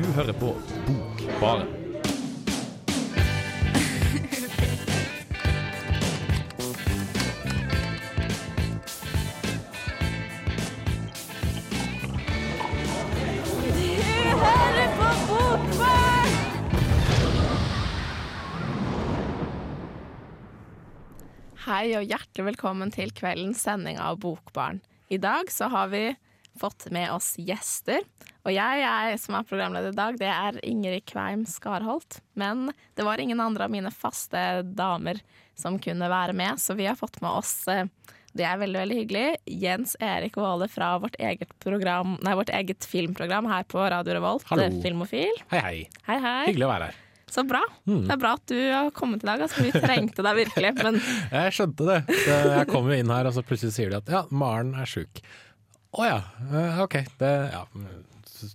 Du hører på Bokbaren. hører på Bokbarn! Hei og hjertelig velkommen til kveldens sending av Bokbarn. I dag så har vi fått med oss gjester. Og jeg, jeg som er programleder i dag, det er Ingrid Kveim Skarholt. Men det var ingen andre av mine faste damer som kunne være med, så vi har fått med oss eh, det er veldig veldig hyggelig. Jens Erik Våle fra vårt eget, program, nei, vårt eget filmprogram her på Radio Revolt, Hallo. eh, Filmofil. Hei, hei. Hei, hei. Hyggelig å være her. Så bra. Det er bra at du har kommet i dag. Altså, vi trengte deg virkelig. Men Jeg skjønte det. Jeg kom jo inn her, og så plutselig sier de at ja, Maren er sjuk. Å ja, eh, ok. Det ja.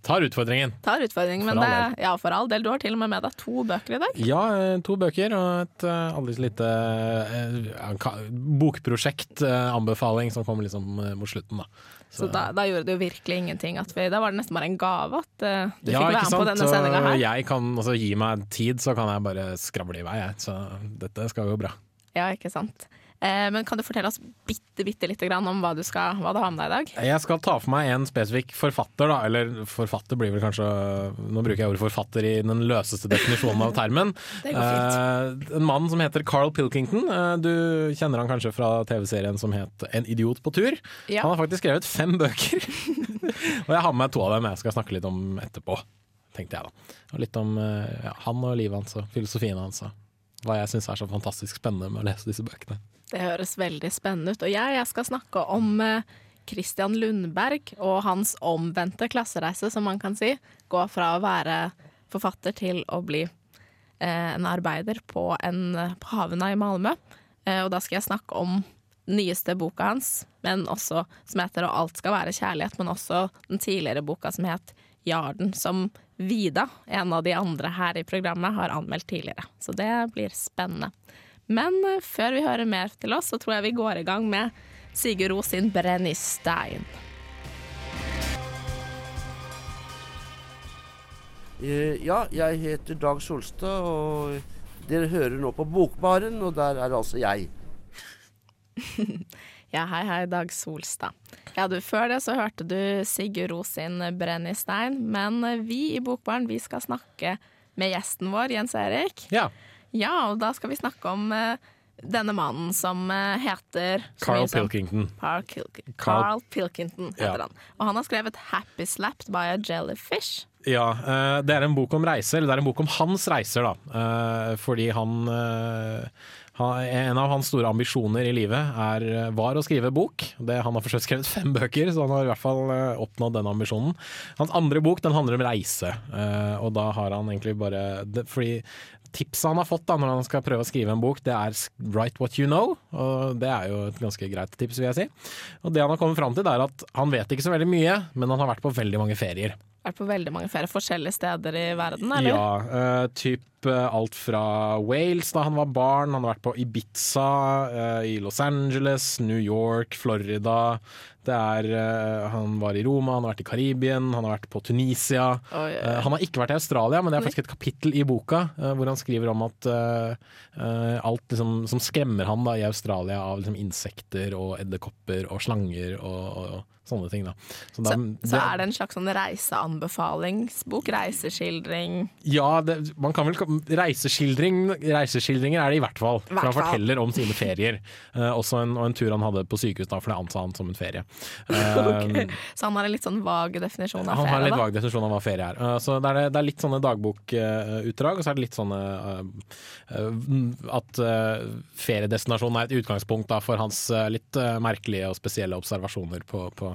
Tar utfordringen. tar utfordringen. Men det, ja, for all del. Du har til og med med deg to bøker i dag. Ja, eh, to bøker og et uh, aldri så lite uh, ja, eh, anbefaling, som kommer liksom mot slutten, da. Så da, da gjorde det jo virkelig ingenting. Vi, da var det nesten bare en gave at du ja, fikk være ikke med på sant? denne Så sendinga her. Jeg kan altså, gi meg tid, så kan jeg bare skravle i vei, jeg. Så dette skal gå bra. Ja, ikke sant. Eh, men kan du fortelle oss bitte, bitte lite grann om hva du, skal, hva du har med deg i dag? Jeg skal ta for meg en spesifikk forfatter, da. Eller forfatter blir vel kanskje Nå bruker jeg ordet forfatter i den løseste definisjonen av termen. Det går fint. Eh, en mann som heter Carl Pilkington. Eh, du kjenner han kanskje fra TV-serien som het En idiot på tur. Ja. Han har faktisk skrevet fem bøker. og jeg har med meg to av dem jeg skal snakke litt om etterpå, tenkte jeg da. Og litt om ja, han og livet hans og filosofien hans. Og hva jeg syns er så fantastisk spennende med å lese disse bøkene. Det høres veldig spennende ut. Og jeg, jeg skal snakke om eh, Christian Lundberg og hans omvendte klassereise, som man kan si. Gå fra å være forfatter til å bli eh, en arbeider på, en, på havna i Malmö. Eh, og da skal jeg snakke om nyeste boka hans, men også som heter 'Og alt skal være kjærlighet', men også den tidligere boka som het 'Jarden', som Vida, en av de andre her i programmet, har anmeldt tidligere. Så det blir spennende. Men eh, før vi hører mer til oss, så tror jeg vi går i gang med Sigurd Ros sin 'Brennistein'. Eh, Ja, jeg heter Dag Solstad, og dere hører nå på Bokbaren, og der er altså jeg. Ja, hei, hei, Dag Solstad. Ja, du, Før det så hørte du Sigurd Ros sin 'Brennistein', men vi i Bokbarn vi skal snakke med gjesten vår, Jens Erik. Ja. Ja, og da skal vi snakke om uh, denne mannen som uh, heter Carl som- Pilkington. Carl, Carl- Carl Pilkington heter Ja. han. Og han har skrevet 'Happy Slapped by a Jellyfish'. Ja, uh, det er en bok om reiser. eller Det er en bok om hans reiser, da. Fordi han- En av hans store ambisjoner i livet er, var å skrive bok. Det, han har forsøkt skrevet fem bøker, så han har i hvert fall eh, oppnådd den ambisjonen. Hans andre bok den handler om reise, eh, og da har han egentlig bare Fordi tipset han har fått da når han skal prøve å skrive en bok, det er 'write what you know'. Og det er jo et ganske greit tips, vil jeg si. Og det han har kommet fram til, er at han vet ikke så veldig mye, men han har vært på veldig mange ferier. Vært på veldig mange ferier forskjellige steder i verden, eller? Ja, uh, typ eh, alt fra Wales da han var barn, han har vært på Ibiza, uh, i Los Angeles, New York, Florida. Det er, uh, han var i Roma, han har vært i Karibien, han har vært på Tunisia. Oh, yeah. Eh, han har ikke vært i Australia, men det er faktisk et kapittel i boka uh, hvor han skriver om at eh, alt liksom, som skremmer han da, i Australia av liksom, insekter og edderkopper og slanger og, og sånne ting. Da. Så, da, Så, så er det en slags sånn reiseanbefalingsbok? Reiseskildring? Ja, det, man kan vel reiseskildring, Reiseskildringer er det i hvert fall. For Hvert han fall. forteller om sine ferier. Uh, også en, og en tur han hadde på sykehus, da, for det anså han som en ferie. Eh, Så han har en litt sånn vag definisjon av ferie? han har en litt da? vag definisjon av hva ferie er. Uh, så det er, det er litt sånne dagbokutdrag, og så er det litt sånne At uh, feriedestinasjonen er et utgangspunkt da, for hans litt merkelige og spesielle observasjoner på, på,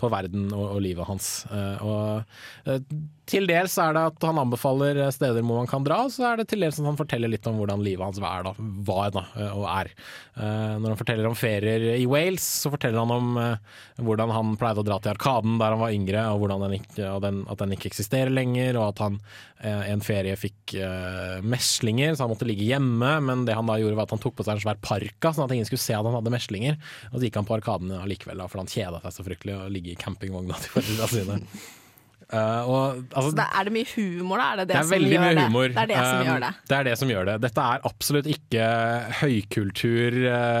på verden og, og livet hans. Eh, og eh, til dels er det at han anbefaler steder hvor man kan dra, så er det til dels at han forteller litt om hvordan livet hans var, da, var da, eh, og er. Eh, Når han forteller om ferier i Wales, så forteller han om eh, hvordan han pleide å dra til Arkaden der han var yngre, og, den ikke, og den, at den ikke eksisterer lenger, og at han eh, en ferie fikk eh, meslinger, så han måtte ligge hjemme, men det han da gjorde var at han tok på seg en svær parka, sånn at ingen skulle se at han hadde meslinger, og så gikk han på Arkaden allikevel, for han kjeda seg så fryktelig å ligge i campingvogna til foreldra sine. Uh, og, altså, Så det, er det mye humor, da? Er det det, det er veldig mye det? humor. Det er det som Um, gjør det. Det er det som gjør det. Dette er absolutt ikke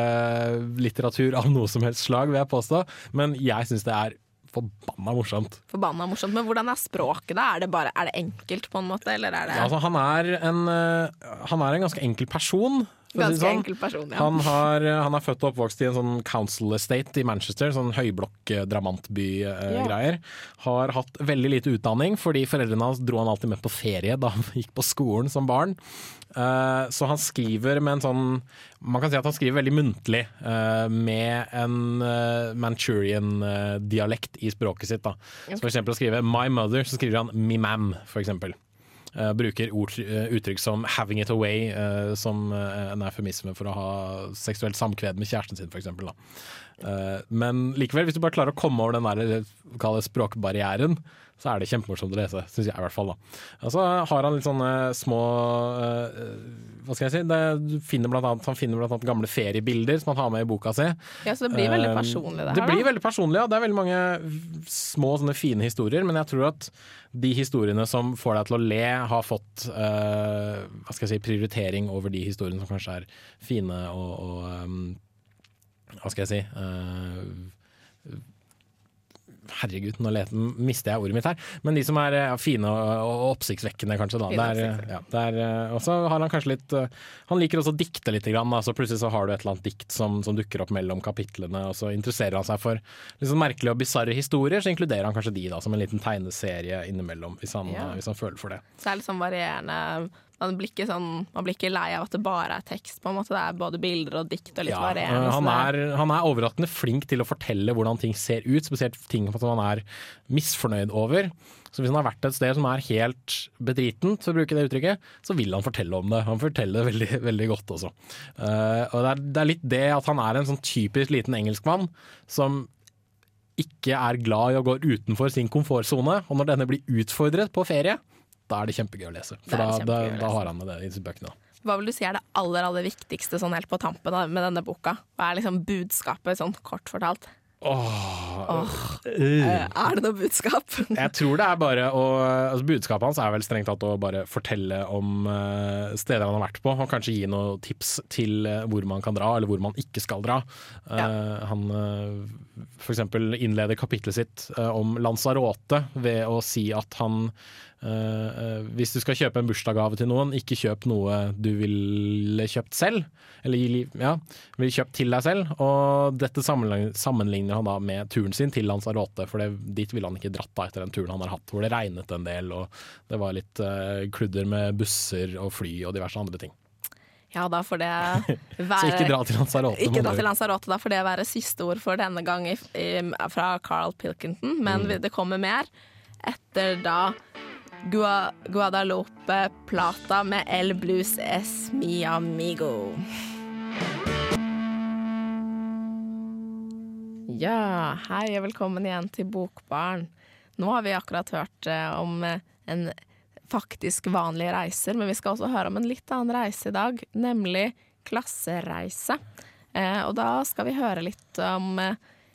høykulturlitteratur av noe som helst slag, vil jeg påstå. Men jeg syns det er forbanna morsomt. Forbanna morsomt. Men hvordan er språket, da? Er det, bare, er det enkelt, på en måte? Eller er det Ja, altså, han, er en, uh, han er en ganske enkel person. Ganske sånn. enkel person? Ja. Han, har, han er født og oppvokst i en sånn council estate i Manchester, sånn høyblokk eh, drabantby-greier. Har hatt veldig lite utdanning, fordi foreldrene hans dro han alltid med på ferie da han gikk på skolen som barn. Uh, så han skriver med en sånn Man kan si at han skriver veldig muntlig, uh, med en uh, Manchurian-dialekt i språket sitt. Da. Så for eksempel å skrive 'my mother', så skriver han 'me mam', for eksempel. Eh, bruker ord, eh, uttrykk som 'having it away' uh, som en eufemisme for å ha seksuelt samkved med kjæresten sin, f.eks. Uh, men likevel, hvis du bare klarer å komme over den der, det språkbarrieren, så er det kjempemorsomt å lese, syns jeg i hvert fall. da. Og så har han litt sånne små eh, Hva skal jeg si? Det, finner blant annet, han finner annet gamle feriebilder som han har med i boka si. ja, så det blir veldig personlig, det her? Det blir veldig personlig, ja. Det er veldig mange små, sånne fine historier. Men jeg tror at de historiene som får deg til å le, har fått eh, hva skal jeg si, prioritering over de historiene som kanskje er fine og, og um, Hva skal jeg si Uh, Herregud, nå mister jeg ordet mitt her. Men de som er eh, fine og, oppsiktsvekkende, kanskje. Da. Fine Det er, ja, det er, eh, og så har han kanskje litt eh, Han liker også å dikte litt, grann, da, så plutselig så har du et eller annet dikt som, som dukker opp mellom kapitlene, og så interesserer han seg for sånn merkelige og bisarre historier, så inkluderer han kanskje de da som en liten tegneserie innimellom, hvis han, Ja. eh, hvis han føler for det. Så det er sånn varierende man blir, ikke sånn, man blir ikke lei av at det bare er tekst. på en måte Det er både bilder og dikt og litt Ja, varierende. eh, han, er, han er overraskende flink til å fortelle hvordan ting ser ut, spesielt ting som han er misfornøyd over. Så hvis han har vært et sted som er helt bedritent, for å bruke det uttrykket, så vil han fortelle om det. Han forteller det veldig, veldig godt også. Uh, og det er, det er litt det at han er en sånn typisk liten engelskmann som ikke er glad i å gå utenfor sin komfortsone, og når denne blir utfordret på ferie, da er det kjempegøy å lese. For da, da, da har han med det i disse bøkene. Hva vil du si er det aller aller viktigste sånn helt på tampen med denne boka? Hva er liksom budskapet, sånn kort fortalt? Åh, Eh, Er det noe budskap? Jeg tror det er bare å altså Budskapet hans er vel strengt tatt å bare fortelle om eh, steder han har vært på, og kanskje gi noen tips til eh, hvor man kan dra, eller hvor man ikke skal dra. Ja. Han eksempel innleder kapittelet sitt om Lanzarote ved å si at han eh, hvis du skal kjøpe en bursdagsgave til noen, ikke kjøp noe du ville kjøpt selv. Eller ja, ville kjøpt til deg selv. Og dette sammenligner, sammenligner han da med turen sin til Lanzarote, for det, dit ville han ikke dratt da etter den turen han har hatt, hvor det regnet en del, og det var litt uh, kludder med busser og fly og diverse andre ting. Ja, da får det være Så ikke dra til Lanzarote. Ikke dra til Lanzarote, da får det være siste ord for denne gang i, i, fra Carl Pilkington. Men Mm. det kommer mer etter da Gua, Guadalupe Plata med El Blues Es Mi Amigo. Ja, hei og velkommen igjen til Bokbarn. Nå har vi akkurat hørt eh, om eh, en faktisk vanlig reiser, men vi skal også høre om en litt annen reise i dag, nemlig klassereise. Eh, og da skal vi høre litt om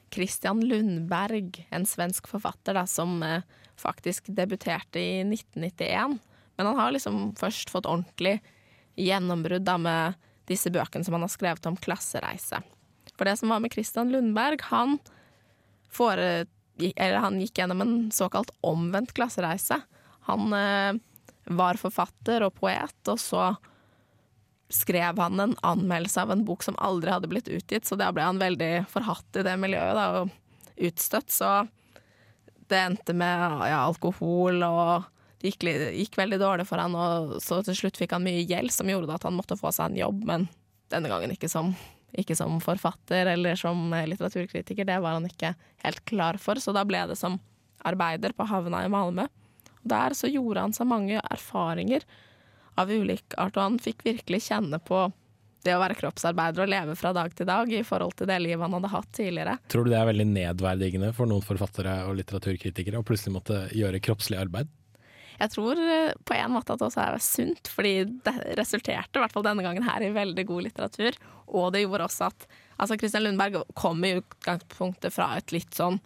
Christian Lundberg, en svensk forfatter da, som faktisk debuterte i 1991. Men han har liksom først fått ordentlig gjennombrudd med disse bøkene som han har skrevet om klassereise. For det som var med Christian Lundberg, han, fore, han gikk gjennom en såkalt omvendt klassereise. Han eh, var forfatter og poet, og så skrev han en anmeldelse av en bok som aldri hadde blitt utgitt, så da ble han veldig forhatt i det miljøet da, og utstøtt. Så det endte med ja, alkohol, og det gikk, gikk veldig dårlig for han, og så til slutt fikk han mye gjeld som gjorde at han måtte få seg en jobb, men denne gangen ikke som, ikke som forfatter eller som litteraturkritiker. Det var han ikke helt klar for, så da ble det som arbeider på havna i Malmö. Der så gjorde han seg mange erfaringer av ulik art, og han fikk virkelig kjenne på det å være kroppsarbeider og leve fra dag til dag i forhold til det livet han hadde hatt tidligere. Tror du det er veldig nedverdigende for noen forfattere og litteraturkritikere å plutselig måtte gjøre kroppslig arbeid? Jeg tror eh, på en måte at det også er sunt, fordi det resulterte i hvert fall denne gangen her i veldig god litteratur. Og det gjorde også at altså Christian Lundberg kom i utgangspunktet fra et litt sånn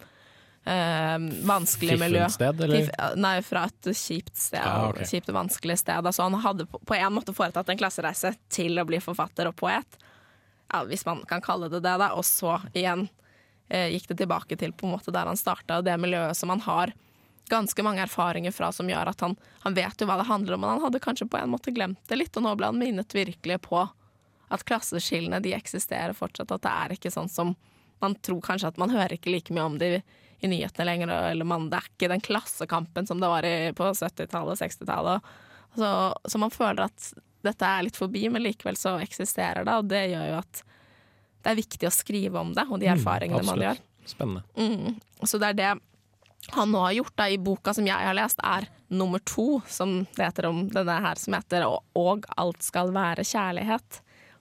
eh, vanskelig miljø. Sted, eller? Nei, fra et kjipt sted. Ah, okay. Kjipt og vanskelig sted. Altså, han hadde på på en måte foretatt en klassereise til å bli forfatter og poet, ja, hvis man kan kalle det det, da. og så igjen eh, gikk det tilbake til på en måte der han starta, og det miljøet som han har ganske mange erfaringer fra, som gjør at han, han vet jo hva det handler om, men han hadde kanskje på en måte glemt det litt, og nå ble han minnet virkelig på at klasseskillene de eksisterer fortsatt, at det er ikke sånn som man tror kanskje at man hører ikke like mye om det i, i nyhetene lenger, eller man, det er ikke den klassekampen som det var i, på 70-tallet, 60-tallet. Så, så man føler at dette er litt forbi, men likevel så eksisterer det, og det gjør jo at det er viktig å skrive om det, og de erfaringene man gjør. Spennende. Mm. Så det er det han nå har gjort da, i boka som jeg har lest, er nummer to, som det heter om denne her, som heter «Og- Og alt skal være kjærlighet.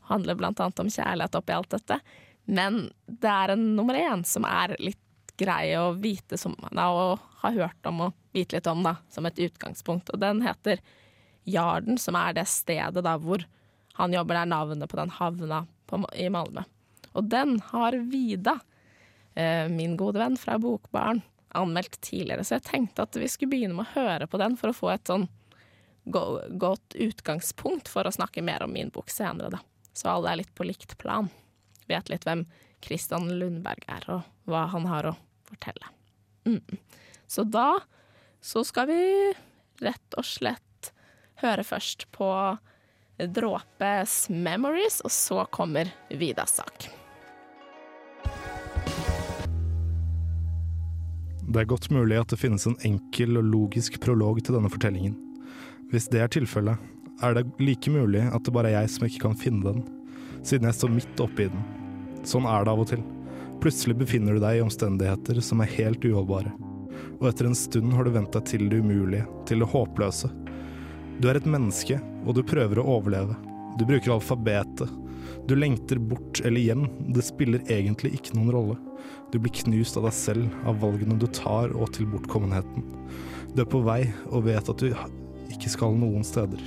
Handler blant annet om kjærlighet oppi alt dette. Men det er en nummer én som er litt grei å vite som, da, og ha hørt om og vite litt om, da, som et utgangspunkt. Og den heter Jarden, som er det stedet da hvor han jobber. Det er navnet på den havna på, i Malmö. Og den har Vida, eh, min gode venn fra Bokbarn, anmeldt tidligere. Så jeg tenkte at vi skulle begynne med å høre på den for å få et sånn go godt utgangspunkt for å snakke mer om min bok senere, da. Så alle er litt på likt plan. Vet litt hvem Christian Lundberg er, og hva han har å fortelle. Mm. Så da så skal vi rett og slett høre først på Dråpes 'Memories', og så kommer Vidas sak. Det er godt mulig at det finnes en enkel og logisk prolog til denne fortellingen. Hvis det er tilfellet, er det like mulig at det bare er jeg som ikke kan finne den, siden jeg står midt oppi den. Sånn er det av og til. Plutselig befinner du deg i omstendigheter som er helt uholdbare. Og etter en stund har du vent deg til det umulige, til det håpløse. Du er et menneske, og du prøver å overleve. Du bruker alfabetet. Du lengter bort eller hjem, det spiller egentlig ikke noen rolle. Du blir knust av deg selv, av valgene du tar og til bortkommenheten. Du er på vei og vet at du ikke skal noen steder.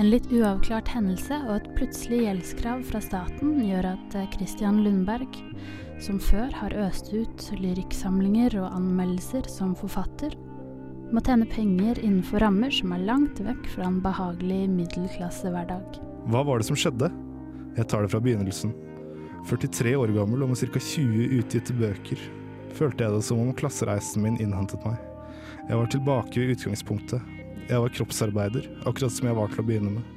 En litt uavklart hendelse og et plutselig gjeldskrav fra staten gjør at eh, Christian Lundberg, som før har øst ut lyrikksamlinger og anmeldelser som forfatter, må tjene penger innenfor rammer som er langt vekk fra en behagelig middelklassehverdag. Hva var det som skjedde? Jeg tar det fra begynnelsen. 43 år gammel og med ca. 20 utgitte bøker, følte jeg det som om klassereisen min innhentet meg. Jeg var tilbake ved utgangspunktet. Jeg var kroppsarbeider, akkurat som jeg var til å begynne med.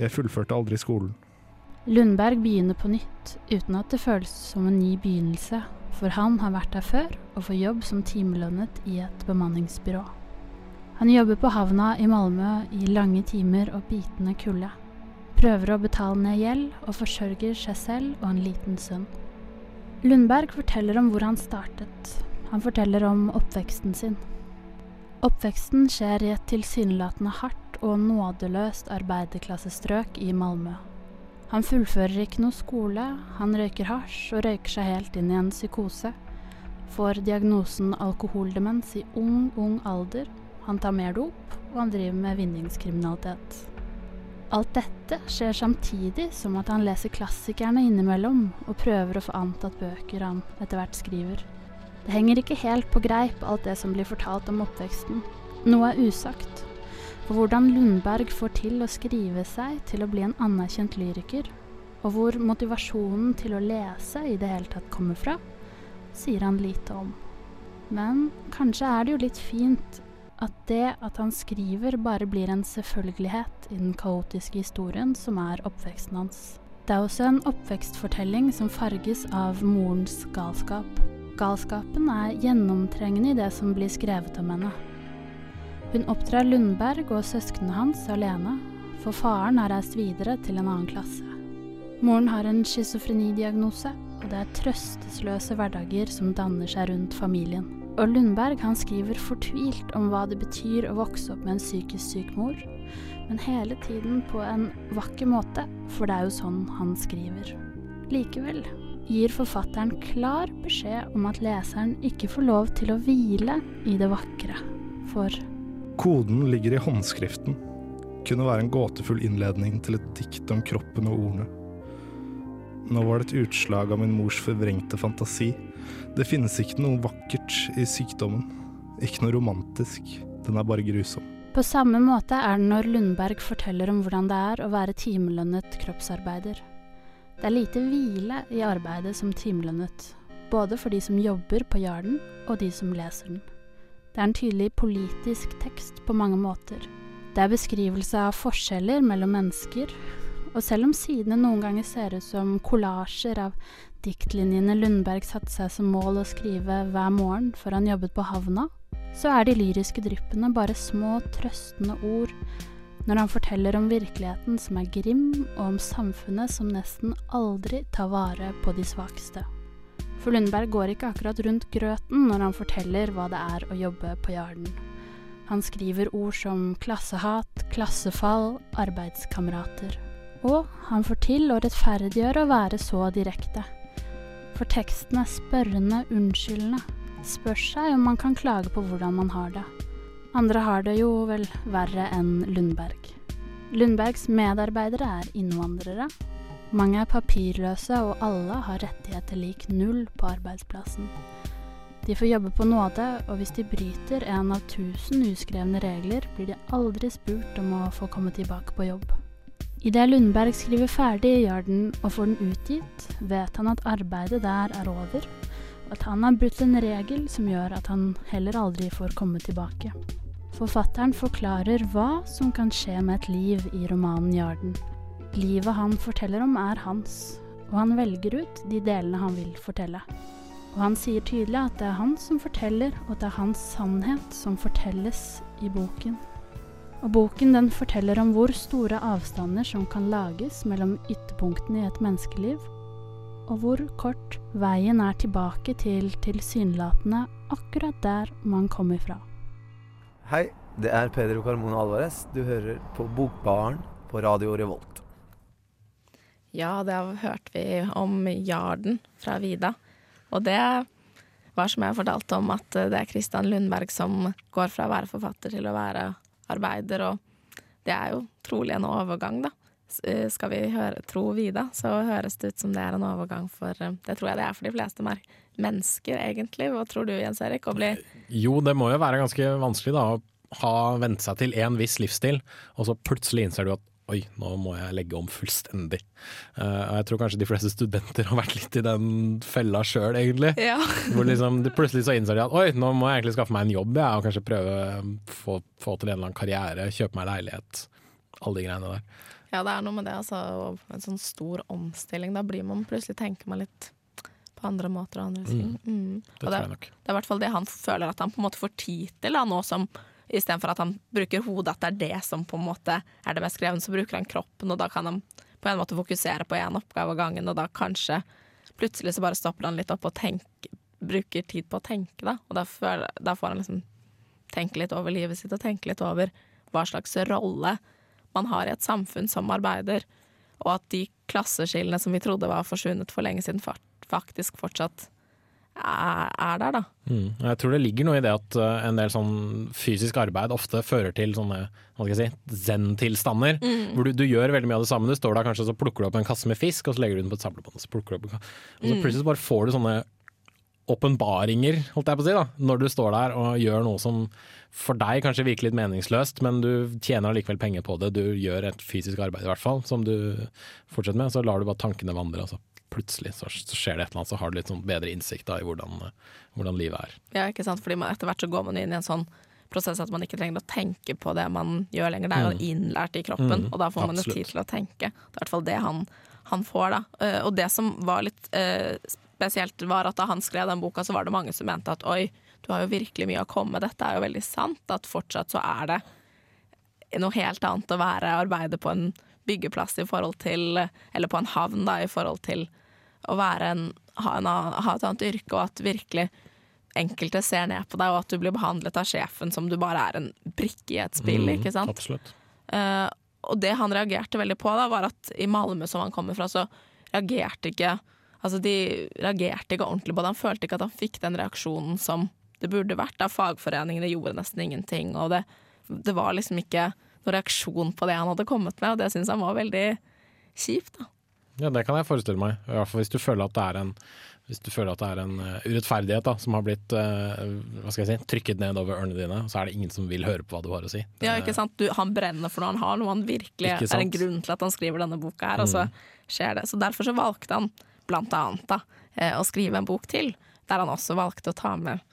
Jeg fullførte aldri skolen. Lundberg begynner på nytt, uten at det føles som en ny begynnelse, for han har vært der før og får jobb som timelønnet i et bemanningsbyrå. Han jobber på havna i Malmö i lange timer og bitende kulde. Prøver å betale ned gjeld og forsørger seg selv og en liten sønn. Lundberg forteller om hvor han startet. Han forteller om oppveksten sin. Oppveksten skjer i et tilsynelatende hardt og nådeløst arbeiderklassestrøk i Malmö. Han fullfører ikke noe skole, han røyker hasj og røyker seg helt inn i en psykose. Får diagnosen alkoholdemens i ung, ung alder. Han tar mer dop, og han driver med vinningskriminalitet. Alt dette skjer samtidig som at han leser klassikerne innimellom og prøver å få antatt bøker han etter hvert skriver. Det henger ikke helt på greip alt det som blir fortalt om oppveksten. Noe er usagt. For hvordan Lundberg får til å skrive seg til å bli en anerkjent lyriker, og hvor motivasjonen til å lese i det hele tatt kommer fra, sier han lite om. Men kanskje er det jo litt fint at det at han skriver, bare blir en selvfølgelighet i den kaotiske historien som er oppveksten hans. Det er også en oppvekstfortelling som farges av morens galskap. Galskapen er gjennomtrengende i det som blir skrevet om henne. Hun oppdrar Lundberg og søsknene hans alene, for faren har reist videre til en annen klasse. Moren har en schizofrenidiagnose, og det er trøstesløse hverdager som danner seg rundt familien. Og Lundberg han skriver fortvilt om hva det betyr å vokse opp med en psykisk syk mor, men hele tiden på en vakker måte, for det er jo sånn han skriver. Likevel gir forfatteren klar beskjed om at leseren ikke får lov til å hvile i det vakre, for Koden ligger i håndskriften. Kunne være en gåtefull innledning til et dikt om kroppen og ordene. Nå var det et utslag av min mors forvrengte fantasi. Det finnes ikke noe vakkert i sykdommen. Ikke noe romantisk. Den er bare grusom. På samme måte er det når Lundberg forteller om hvordan det er å være timelønnet kroppsarbeider. Det er lite hvile i arbeidet som timelønnet, både for de som jobber på Jarden og de som leser den. Det er en tydelig politisk tekst på mange måter. Det er beskrivelse av forskjeller mellom mennesker, og selv om sidene noen ganger ser ut som kollasjer av diktlinjene Lundberg satte seg som mål å skrive hver morgen før han jobbet på havna, så er de lyriske dryppene bare små, trøstende ord når han forteller om virkeligheten som er grim, og om samfunnet som nesten aldri tar vare på de svakeste. For Lundberg går ikke akkurat rundt grøten når han forteller hva det er å jobbe på Jarden. Han skriver ord som klassehat, klassefall, arbeidskamerater. Og han får til å rettferdiggjøre å være så direkte. For teksten er spørrende, unnskyldende, spør seg om man kan klage på hvordan man har det. Andre har det jo vel verre enn Lundberg. Lundbergs medarbeidere er innvandrere. Mange er papirløse, og alle har rettigheter lik null på arbeidsplassen. De får jobbe på nåde, og hvis de bryter en av tusen uskrevne regler, blir de aldri spurt om å få komme tilbake på jobb. Idet Lundberg skriver ferdig i Jarden og får den utgitt, vet han at arbeidet der er over, og at han har brutt en regel som gjør at han heller aldri får komme tilbake. Forfatteren forklarer hva som kan skje med et liv i romanen Jarden. Livet han forteller om, er hans, og han velger ut de delene han vil fortelle. Og han sier tydelig at det er han som forteller, og det er hans sannhet som fortelles i boken. Og boken den forteller om hvor store avstander som kan lages mellom ytterpunktene i et menneskeliv, og hvor kort veien er tilbake til tilsynelatende akkurat der man kom ifra. Hei, det er Pedro Carmona Alvarez. Du hører på Bokbaren på Radio Revolt. Ja, det hørte vi om Jarden fra Vida. Og det var som jeg fortalte om, at det er Kristian Lundberg som går fra å være forfatter til å være arbeider, og det er jo trolig en overgang, da. Eh, skal vi høre, tro Vida, så høres det ut som det er en overgang for eh, Det tror jeg det er for de fleste mer mennesker, egentlig. Hva tror du, Jens Erik? Å bli Jo, det må jo være ganske vanskelig da å ha vent seg til en viss livsstil, og så plutselig innser du at oi, nå må jeg legge om fullstendig. Uh, jeg tror kanskje de fleste studenter har vært litt i den fella sjøl, egentlig. Ja. Hvor liksom, plutselig så innser de at oi, nå må jeg egentlig skaffe meg en jobb, ja, og kanskje prøve å få, få til en eller annen karriere, kjøpe meg leilighet. Alle de greiene der. Ja, det er noe med det, altså. En sånn stor omstilling. Da blir man plutselig tenker man litt på andre måter og andre ting. Mm. Mm. Det tror jeg nok. Det er i hvert fall det han føler at han på en måte får tid til, da, nå som istedenfor at han bruker hodet, at det er det som på en måte er det mest krevende, så bruker han kroppen, og da kan han på en måte fokusere på én oppgave av gangen, og da kanskje plutselig så bare stopper han litt opp og tenker, bruker tid på å tenke, da. Og da, får, da får han liksom tenke litt over livet sitt og tenke litt over hva slags rolle man har i et samfunn som arbeider, og at de klasseskillene som vi trodde var forsvunnet for lenge siden, faktisk fortsatt er der, da. Mm. Jeg tror det ligger noe i det at uh, en del sånn fysisk arbeid ofte fører til sånne hva skal jeg si, zen-tilstander. Mm. Hvor du, du, gjør veldig mye av det samme. Du står der kanskje så plukker du opp en kasse med fisk, og så legger du den på et samlebånd. Og så plukker du opp en kasse. Og så mm. plutselig bare får du sånne åpenbaringer, holdt jeg på å si, da, når du står der og gjør noe som for deg kanskje virker litt meningsløst, men du tjener allikevel penger på det. Du gjør et fysisk arbeid i hvert fall, som du fortsetter med. Så lar du bare tankene vandre. Altså. Plutselig så, skjer det et eller annet, så har du litt sånn bedre innsikt da, i hvordan, hvordan, livet er. Ja, ikke sant. Fordi man, etter hvert så går man inn i en sånn prosess at man ikke trenger å tenke på det man gjør lenger. Det er jo mm. innlært i kroppen, mm, og da får man jo tid til å tenke. Det er i hvert fall det han, han får, da. Uh, og det som var litt uh, spesielt, var at da han skrev den boka, så var det mange som mente at oi, du har jo virkelig mye å komme med. Dette er jo veldig sant, at fortsatt så er det noe helt annet å være arbeide på en byggeplass i forhold til Eller på en havn, da, i forhold til å være en, ha, en, ha et annet yrke, og at virkelig enkelte ser ned på deg, og at du blir behandlet av sjefen som du bare er en brikke i et spill, mm, ikke sant? Absolutt. Uh, og det han reagerte veldig på, da, var at i Malmö, som han kommer fra, så reagerte ikke Altså, de reagerte ikke ordentlig på det. Han følte ikke at han fikk den reaksjonen som det burde vært. Da fagforeningene gjorde nesten ingenting, og det, det var liksom ikke noen reaksjon på det han hadde kommet med, og det syns han var veldig kjipt, da. Ja, det kan jeg forestille meg. I hvert fall hvis du føler at det er en, hvis du føler at det er en uh, urettferdighet da, som har blitt uh, hva skal jeg si, trykket ned over ørene dine, så er det ingen som vil høre på hva du har å si. Det, ja, ikke sant? Du, han brenner for noe han har, noe han virkelig er en grunn til at han skriver denne boka her, og så mm. skjer det. Så derfor så valgte han blant annet da, uh, å skrive en bok til, der han også valgte å ta med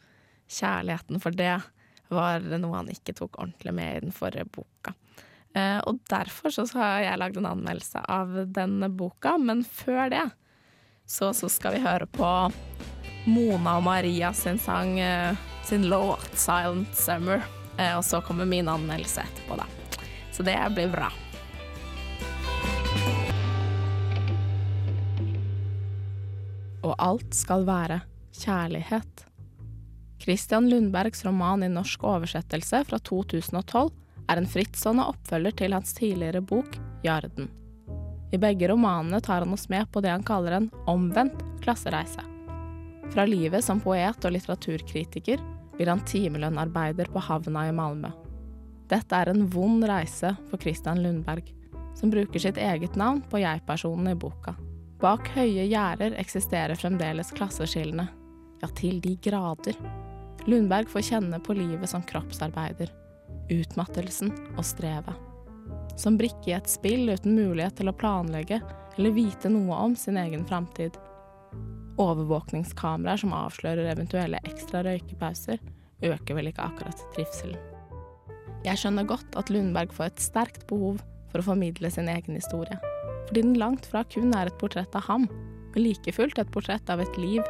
kjærligheten, for det var noe han ikke tok ordentlig med i den forrige boka. Uh, og derfor så har jeg lagd en anmeldelse av denne boka, men før det så, så skal vi høre på Mona og Maria sin sang, uh, sin låt 'Silent Summer'. Uh, og så kommer min anmeldelse etterpå, da. Så det blir bra. Og alt skal være kjærlighet. Christian Lundbergs roman i norsk oversettelse fra 2012 er en frittstående oppfølger til hans tidligere bok 'Jarden'. I begge romanene tar han oss med på det han kaller en omvendt klassereise. Fra livet som poet og litteraturkritiker blir han timelønnarbeider på havna i Malmö. Dette er en vond reise for Christian Lundberg, som bruker sitt eget navn på jeg-personen i boka. Bak høye gjerder eksisterer fremdeles klasseskillene, ja, til de grader. Lundberg får kjenne på livet som kroppsarbeider utmattelsen og strevet. Som brikke i et spill uten mulighet til å planlegge eller vite noe om sin egen framtid. Overvåkningskameraer som avslører eventuelle ekstra røykepauser, øker vel ikke akkurat trivselen. Jeg skjønner godt at Lundberg får et sterkt behov for å formidle sin egen historie, fordi den langt fra kun er et portrett av ham, men like fullt et portrett av et liv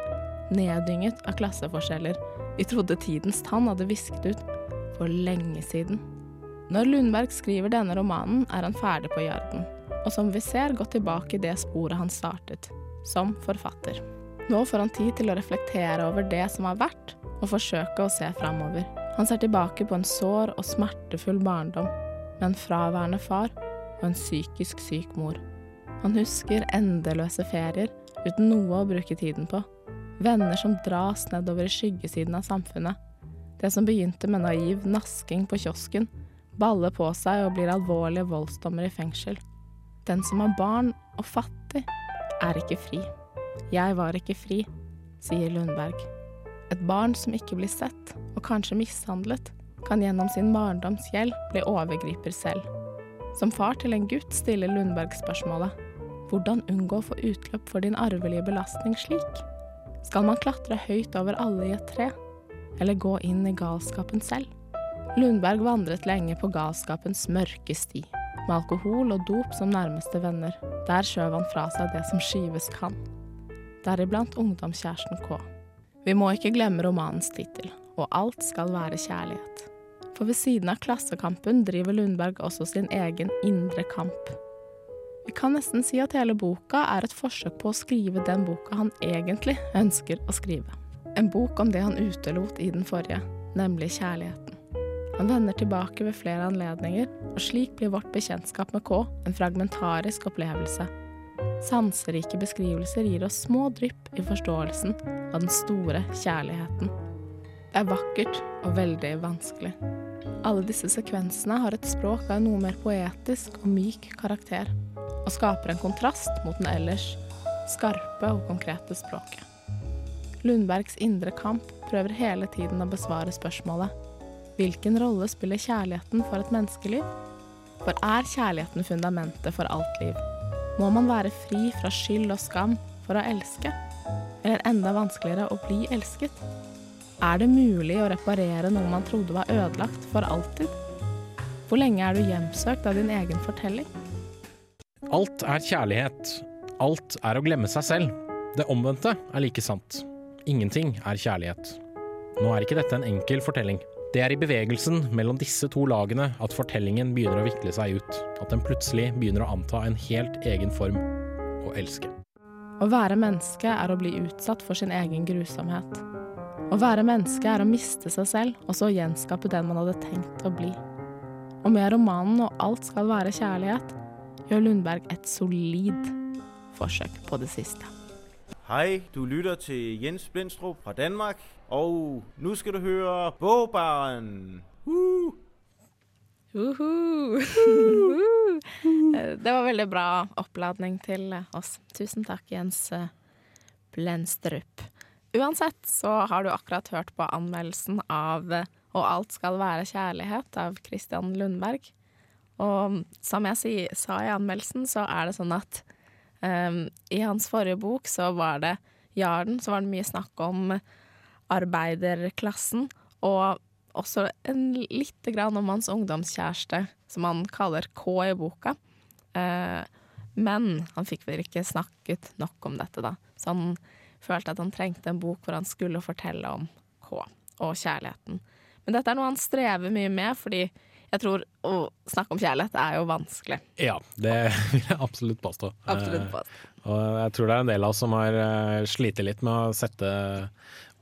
neddynget av klasseforskjeller vi trodde tidens tann hadde visket ut for lenge siden. Når Lundberg skriver denne romanen, er han ferdig på Jarden, og som vi ser gått tilbake i det sporet han startet, som forfatter. Nå får han tid til å reflektere over det som har vært, og forsøke å se framover. Han ser tilbake på en sår og smertefull barndom, med en fraværende far og en psykisk syk mor. Han husker endeløse ferier uten noe å bruke tiden på, venner som dras nedover i skyggesiden av samfunnet, det som begynte med naiv nasking på kiosken, baller på seg og blir alvorlige voldsdommer i fengsel. Den som er barn og fattig, er ikke fri. Jeg var ikke fri, sier Lundberg. Et barn som ikke blir sett, og kanskje mishandlet, kan gjennom sin barndoms gjeld bli overgriper selv. Som far til en gutt stiller Lundberg spørsmålet hvordan unngå å få utløp for din arvelige belastning slik? Skal man klatre høyt over alle i et tre? Eller gå inn i galskapen selv. Lundberg vandret lenge på galskapens mørke sti, med alkohol og dop som nærmeste venner. Der skjøv han fra seg det som skyves kan, deriblant ungdomskjæresten K. Vi må ikke glemme romanens tittel, og alt skal være kjærlighet. For ved siden av Klassekampen driver Lundberg også sin egen indre kamp. Vi kan nesten si at hele boka er et forsøk på å skrive den boka han egentlig ønsker å skrive. En bok om det han utelot i den forrige, nemlig kjærligheten. Han vender tilbake ved flere anledninger, og slik blir vårt bekjentskap med K en fragmentarisk opplevelse. Sanserike beskrivelser gir oss små drypp i forståelsen av den store kjærligheten. Det er vakkert og veldig vanskelig. Alle disse sekvensene har et språk av noe mer poetisk og myk karakter, og skaper en kontrast mot den ellers skarpe og konkrete språket. Lundbergs indre kamp prøver hele tiden å besvare spørsmålet hvilken rolle spiller kjærligheten for et menneskeliv? For er kjærligheten fundamentet for alt liv? Må man være fri fra skyld og skam for å elske? Eller enda vanskeligere å bli elsket? Er det mulig å reparere noe man trodde var ødelagt for alltid? Hvor lenge er du hjemsøkt av din egen fortelling? Alt er kjærlighet. Alt er å glemme seg selv. Det omvendte er like sant. Ingenting er kjærlighet. Nå er ikke dette en enkel fortelling. Det er i bevegelsen mellom disse to lagene at fortellingen begynner å vikle seg ut. At den plutselig begynner å anta en helt egen form å elske. Å være menneske er å bli utsatt for sin egen grusomhet. Å være menneske er å miste seg selv, og så gjenskape den man hadde tenkt å bli. Og med romanen 'Og alt skal være kjærlighet' gjør Lundberg et solid forsøk på det siste. Hej, du lytter til Jens Blindstrup fra Danmark, og nu skal du høre Bogbaren. Uh! Uhu. Eh, Det var veldig bra oppladning til oss. Tusen takk, Jens Blendstrup. Blenstrup. Uansett så har du akkurat hørt på anmeldelsen av eh, Og alt skal være kjærlighet av Christian Lundberg. Og som jeg sa i anmeldelsen, så er det sånn at um, i hans forrige bok så var det Jarden, så var det mye snakk om arbeiderklassen. Og også lite grann om hans ungdomskjæreste, som han kaller K i boka. Uh, men han fikk vel ikke snakket nok om dette, da. Så han følte at han trengte en bok hvor han skulle fortelle om K og kjærligheten. Men dette er noe han strever mye med, fordi jeg tror å snakke om kjærlighet er jo vanskelig. Ja, det vil jeg absolutt påstå. Absolutt påstå. på. Og jeg tror det er en del av oss som har uh, slitt litt med å sette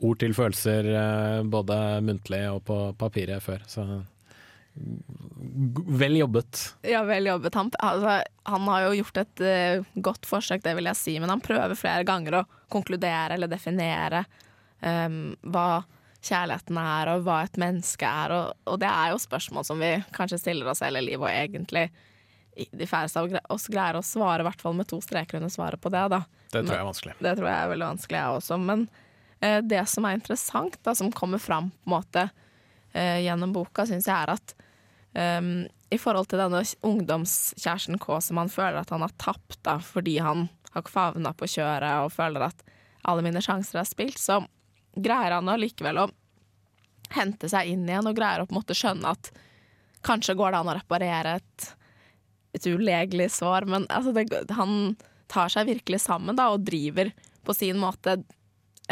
ord til følelser eh, både muntlig og på papiret før. Så vel jobbet. Ja, vel jobbet. Han, altså, han har jo gjort et uh, godt forsøk, det vil jeg si, men han prøver flere ganger å konkludere eller definere um, hva kjærligheten er, og hva et menneske er. Og, og det er jo spørsmål som vi kanskje stiller oss hele livet, og egentlig de færreste av oss greier å svare, i hvert fall med to streker under svaret på det. da. Det tror jeg er vanskelig. Det tror jeg er veldig vanskelig, jeg også. Men eh, det som er interessant, da, som kommer fram på en måte eh, gjennom boka, syns jeg er at Um, i forhold til denne ungdomskjæresten K som han føler at han har tapt da, fordi han har favna på kjøret og føler at alle mine sjanser er spilt, så greier han allikevel å hente seg inn igjen og greier å på en måte skjønne at kanskje går det an å reparere et, et ulegelig sår, men altså det, han tar seg virkelig sammen da, og driver på sin måte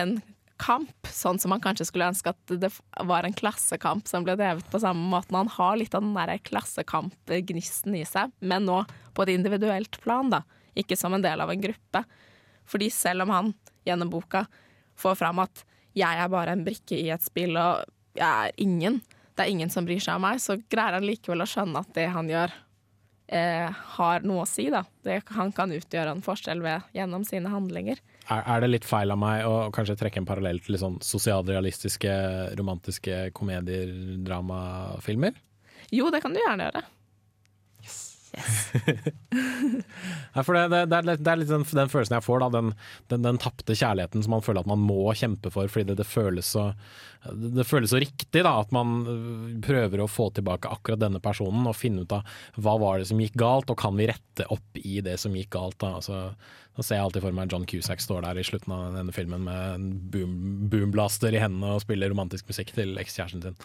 en kamp, sånn som man kanskje skulle ønske at det var en klassekamp som ble drevet på samme måten. Han har litt av den der klassekampgnisten i seg, men nå på et individuelt plan, da. Ikke som en del av en gruppe. Fordi selv om han gjennom boka får fram at jeg er bare en brikke i et spill, og jeg er ingen, det er ingen som bryr seg om meg, så greier han likevel å skjønne at det han gjør, eh, har noe å si. Da. Det, han kan utgjøre en forskjell ved, gjennom sine handlinger. Er, er det litt feil av meg å kanskje trekke en parallell til sånn sosialrealistiske, romantiske komedier, dramafilmer? Jo, det kan du gjerne gjøre. Ja, for det, det, det, er litt, det er litt den, den følelsen jeg får, da, den, den, den tapte kjærligheten som man føler at man må kjempe for fordi det, det, føles, så, det føles så riktig. Da, at man øh, prøver å få tilbake akkurat denne personen og finne ut av hva var det som gikk galt, og kan vi rette opp i det som gikk galt. Da, altså, da ser jeg alltid for meg John Cusack står der i slutten av denne filmen med en boom, boomblaster i hendene og spiller romantisk musikk til ekskjæresten sin.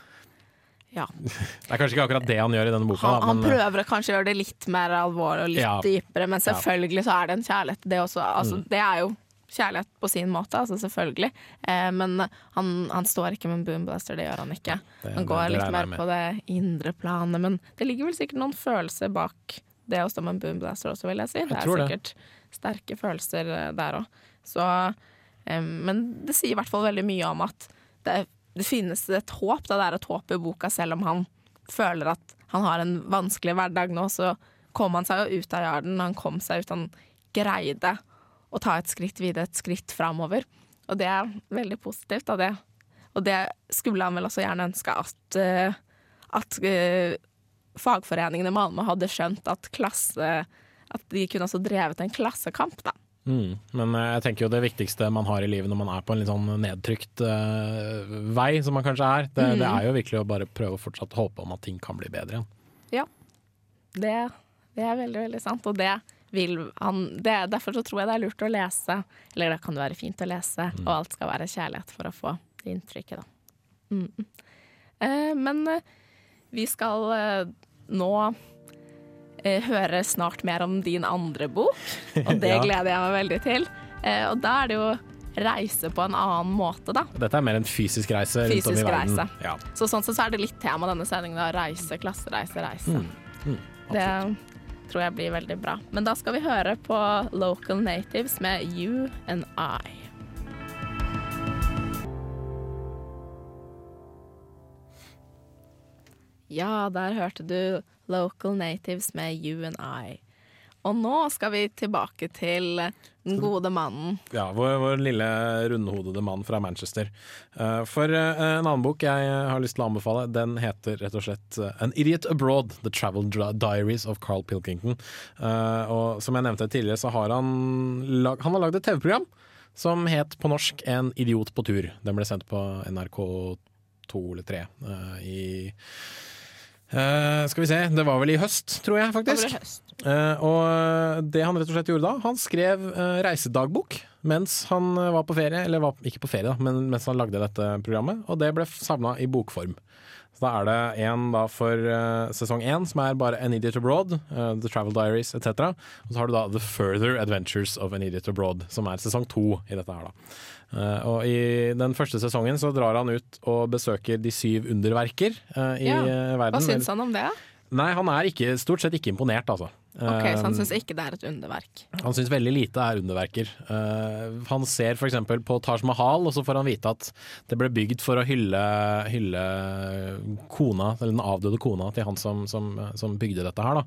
Ja. Det er kanskje ikke akkurat det han gjør i denne boka. Han, han men, øh, prøver å kanskje gjøre det litt mer alvorlig og litt Ja. dypere, men selvfølgelig så er det en kjærlighet. Det, også, altså, det er jo kjærlighet på sin måte, altså selvfølgelig. Eh, men han, han står ikke med en boomblaster, det gjør han ikke. det- Han går det litt mer på det indre planet, men det ligger vel sikkert noen følelser bak det å stå med en boomblaster også, vil jeg si. Det er det. sikkert sterke følelser eh, der òg. Eh, Men det sier i hvert fall veldig mye om at det, det finnes et håp. Da det er et håp i boka, selv om han føler at han har en vanskelig hverdag nå, så kom han seg jo ut av jarden. Han kom seg ut, han greide å ta et skritt videre, et skritt framover. Og det er veldig positivt. Da det. Og det skulle han vel også gjerne ønske at, eh, at eh, fagforeningene i Malmö hadde skjønt at klasse At de kunne også drevet en klassekamp, da. Mm, men eh, jeg tenker jo det viktigste man har i livet når man er på en litt sånn nedtrykt uh, vei, som man kanskje er, det, Mm. det er jo virkelig å bare prøve å fortsatt håpe om at ting kan bli bedre igjen. Det, det er veldig, veldig sant. Og det vil han det, Derfor så tror jeg det er lurt å lese, eller det kan være fint å lese, og alt skal være kjærlighet for å få det inntrykket, da. Mm. Eh, men uh, vi skal nå høre snart mer om din andre bok, og det Ja. gleder jeg meg veldig til. Eh, og da er det jo reise på en annen måte, da. Dette er mer en fysisk reise rundt om i Fysisk verden. reise. Ja, Så sånn sett så er det litt tema denne sendingen, da. Reise, klassereise, reise. mm, Det tror jeg blir veldig bra. Men da skal vi høre på Local Natives med You and I. Ja, der hørte du Local Natives med You and I. Og nå skal vi tilbake til Den gode mannen. Ja, vår, vår lille rundhodede mann fra Manchester. Eh, for eh, en annen bok jeg har lyst til å anbefale, den heter rett og slett eh, An Idiot Abroad, The Travel Diaries of Carl Pilkington. Eh, og som jeg nevnte tidligere, så har han, lag, han har lagd et TV-program som het på norsk En idiot på tur. Den ble sendt på NRK2 eller 3 i eh, Skal vi se, det var vel i høst, tror jeg faktisk. Det høst. uh, og det han rett og slett gjorde da, han skrev uh, reisedagbok mens han eh, var på ferie, eller var ikke på ferie, da, men mens han lagde dette programmet, og det ble savna i bokform. Så da er det en da for eh, sesong én som er bare An Idiot Abroad, eh, The Travel Diaries etc. Og så har du da The Further Adventures of An Idiot Abroad, som er sesong to i dette her, da. Eh, og i den første sesongen så drar han ut og besøker de syv underverker eh, i Ja. eh, verden. Hva syns han om det? Nei, han er ikke, stort sett ikke imponert, altså. Ok, Så han Um, syns ikke det er et underverk. han syns veldig lite er underverker. Uh, han ser f.eks. på Taj Mahal, og så får han vite at det ble bygd for å hylle, hylle kona, eller den avdøde kona til han som, som, som bygde dette her. Da.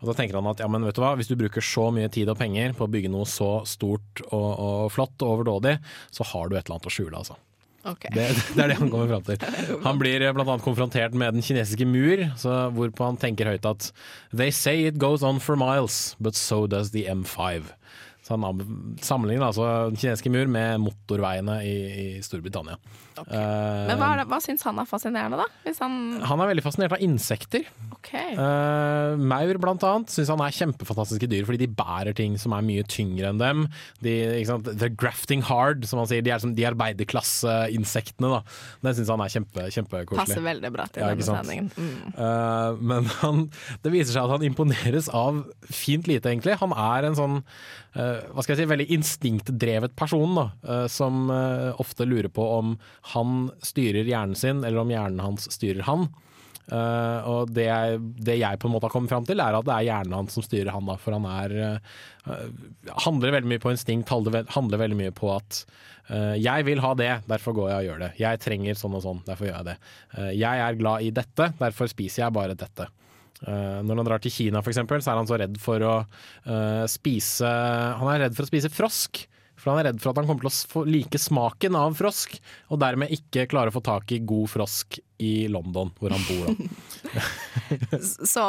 Og da tenker han at ja, men vet du hva, hvis du bruker så mye tid og penger på å bygge noe så stort og, og flott og overdådig, så har du et eller annet å skjule, altså. Ok. Det, det er det han kommer fram til. Han blir blant annet konfrontert med den kinesiske mur, så hvorpå han tenker høyt at They say it goes on for miles, but so does the M5. Så han sammenligner altså den kinesiske mur med motorveiene i, i Storbritannia. Eh, Men hva, det, hva syns han er fascinerende, da? Han han er veldig fascinert av insekter. Okay. Uh, maur blant annet syns han er kjempefantastiske dyr, fordi de bærer ting som er mye tyngre enn dem. De? They're grafting hard, som han sier. De er som de arbeiderklasseinsektene. da. Det syns han er kjempe, kjempekoselig. Passer veldig bra til Ja, denne sendingen. Mm. Uh, men han, det viser seg at han imponeres av fint lite, egentlig. Han er en sånn hva skal jeg si, veldig instinktdrevet person, da, eh, som eh, ofte lurer på om han styrer hjernen sin, eller om hjernen hans styrer han. Uh, og det jeg, det jeg på en måte har kommet fram til, er at det er hjernen hans som styrer han. Da, for han er uh, handler veldig mye på instinkt, handler, veldig mye på at uh, jeg vil ha det, derfor går jeg og gjør det. Jeg trenger sånn og sånn, derfor gjør jeg det. Eh, jeg er glad i dette, derfor spiser jeg bare dette. Eh, når han drar til Kina for eksempel, så er han så redd for å eh, spise Han er redd for å spise frosk. For han er redd for at han kommer til å få like smaken av frosk, og dermed ikke klare å få tak i god frosk i London, hvor han bor. da. Så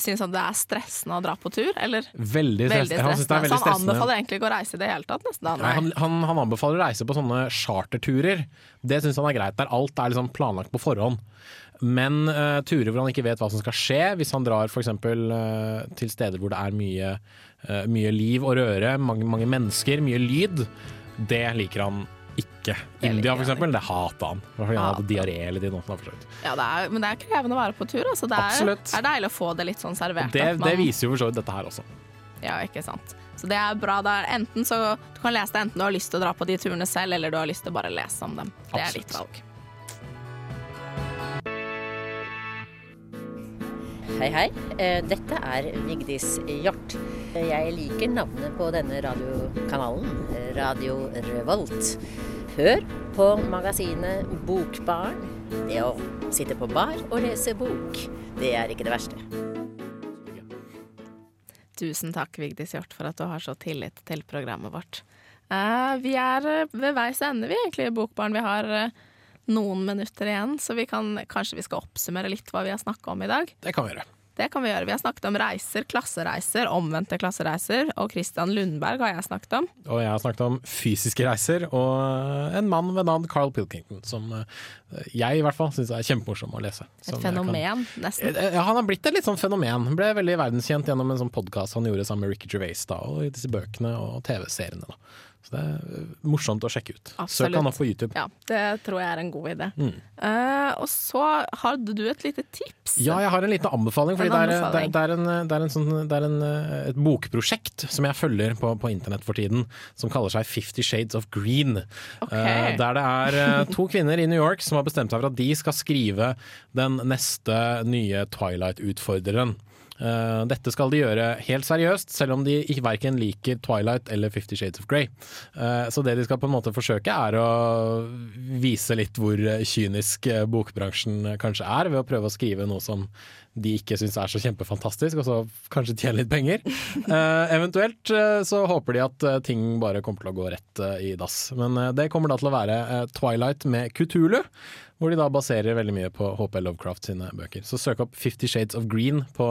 syns han det er stressende å dra på tur, eller? Veldig, stress- Veldig han synes det er stressende. veldig Så han anbefaler egentlig ikke å reise i det hele tatt, nesten. Nei, han, han, han anbefaler å reise på sånne charterturer. Det syns han er greit, der alt er liksom planlagt på forhånd. Men uh, turer hvor han ikke vet hva som skal skje, hvis han drar f.eks. Uh, til steder hvor det er mye, uh, mye liv og røre, mange, mange mennesker, mye lyd, det liker han ikke. India for f.eks., det hater han. Fordi han hadde diaré hele tiden. Ja, det er, men det er krevende å være på tur. Altså. Det er, Absolutt. er deilig å få det litt sånn servert. Det, at man- det viser jo for så vidt dette her også. Ja, ikke sant. Så det er bra. Det er enten så Du kan lese det enten du har lyst til å dra på de turene selv, eller du har lyst til å bare lese om dem. Det er ditt valg. Hei, hei. Eh, Dette er Vigdis Hjort. Jeg liker navnet på denne radiokanalen, Radio Revolt. Hør på magasinet Bokbarn. Det å sitte på bar og lese bok, det er ikke det verste. Tusen takk, Vigdis Hjort, for at du har så tillit til programmet vårt. Eh, vi er eh, ved veis ende, vi egentlig, Bokbarn. Vi har noen minutter igjen, så vi kan, kanskje vi skal oppsummere litt hva vi har snakka om i dag. Det kan vi gjøre. Det kan vi gjøre. Vi har snakket om reiser, klassereiser, omvendte klassereiser, og Christian Lundberg har jeg snakket om. Og jeg har snakket om fysiske reiser og en mann ved navn Carl Pilkington, som eh, jeg i hvert fall syns er kjempemorsom å lese. Et fenomen, kan- nesten. Eh, han har blitt et litt sånn fenomen. Han ble veldig verdenskjent gjennom en sånn podkast han gjorde sammen med Ricky Gervais da, og i disse bøkene og TV-seriene. da. Så det er eh, morsomt å sjekke ut. Søk han opp på YouTube. Ja, det tror jeg er en god idé. Mm. Uh, og så hadde du et lite tips. Ja, jeg har en liten anbefaling. Fordi En det er, anbefaling. det er, det er, en, det er, sånn, det er eh, et bokprosjekt som jeg følger på, på internett for tiden, som kaller seg Fifty Shades of Green. Okay. Uh, der det er to kvinner i New York som har bestemt seg for at de skal skrive den neste nye Twilight-utfordreren. Eh, dette skal de gjøre helt seriøst, selv om de verken liker Twilight eller Fifty Shades of Grey. Uh, så det de skal på en måte forsøke, er å vise litt hvor kynisk eh, bokbransjen kanskje er, ved å prøve å skrive noe som de ikke syns er så kjempefantastisk, og så kanskje tjene litt penger. Uh, eventuelt uh, så håper de at uh, ting bare kommer til å gå rett i dass. Men det kommer da til å være Twilight med Kutulu, hvor de da baserer veldig mye på HP Lovecraft sine bøker. Så søk opp Fifty Shades of Green på,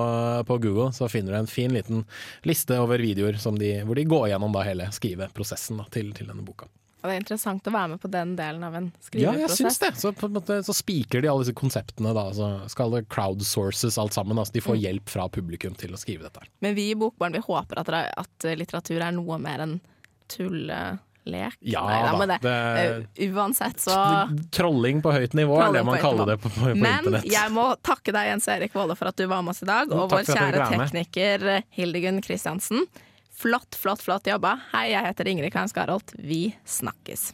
på Google, så finner du en fin liten liste over videoer de, hvor de går gjennom da hele skriveprosessen da, til, til denne boka. Og det er interessant å være med på den delen av en skriveprosess. Ja, jeg syns det. Så, på en måte, så spiker de alle disse konseptene. Da, så skal det crowdsources alt sammen. Altså de får Mm. hjelp fra publikum til å skrive dette. Men vi i Bokbarn vi håper at, det, at litteratur er noe mer enn tullelek. Ja Nei, da, men det, det- eh, uansett så Trolling på høyt nivå er det man kaller det på, på, på Men internett. jeg må takke deg, Jens Erik Våle, for at du var med oss i dag. Jo, Og vår kjære tekniker eh, Hildegunn Kristiansen. Flott, flott, flott jobba. Hei, jeg heter Ingrid Kain Skarholt. Vi snakkes.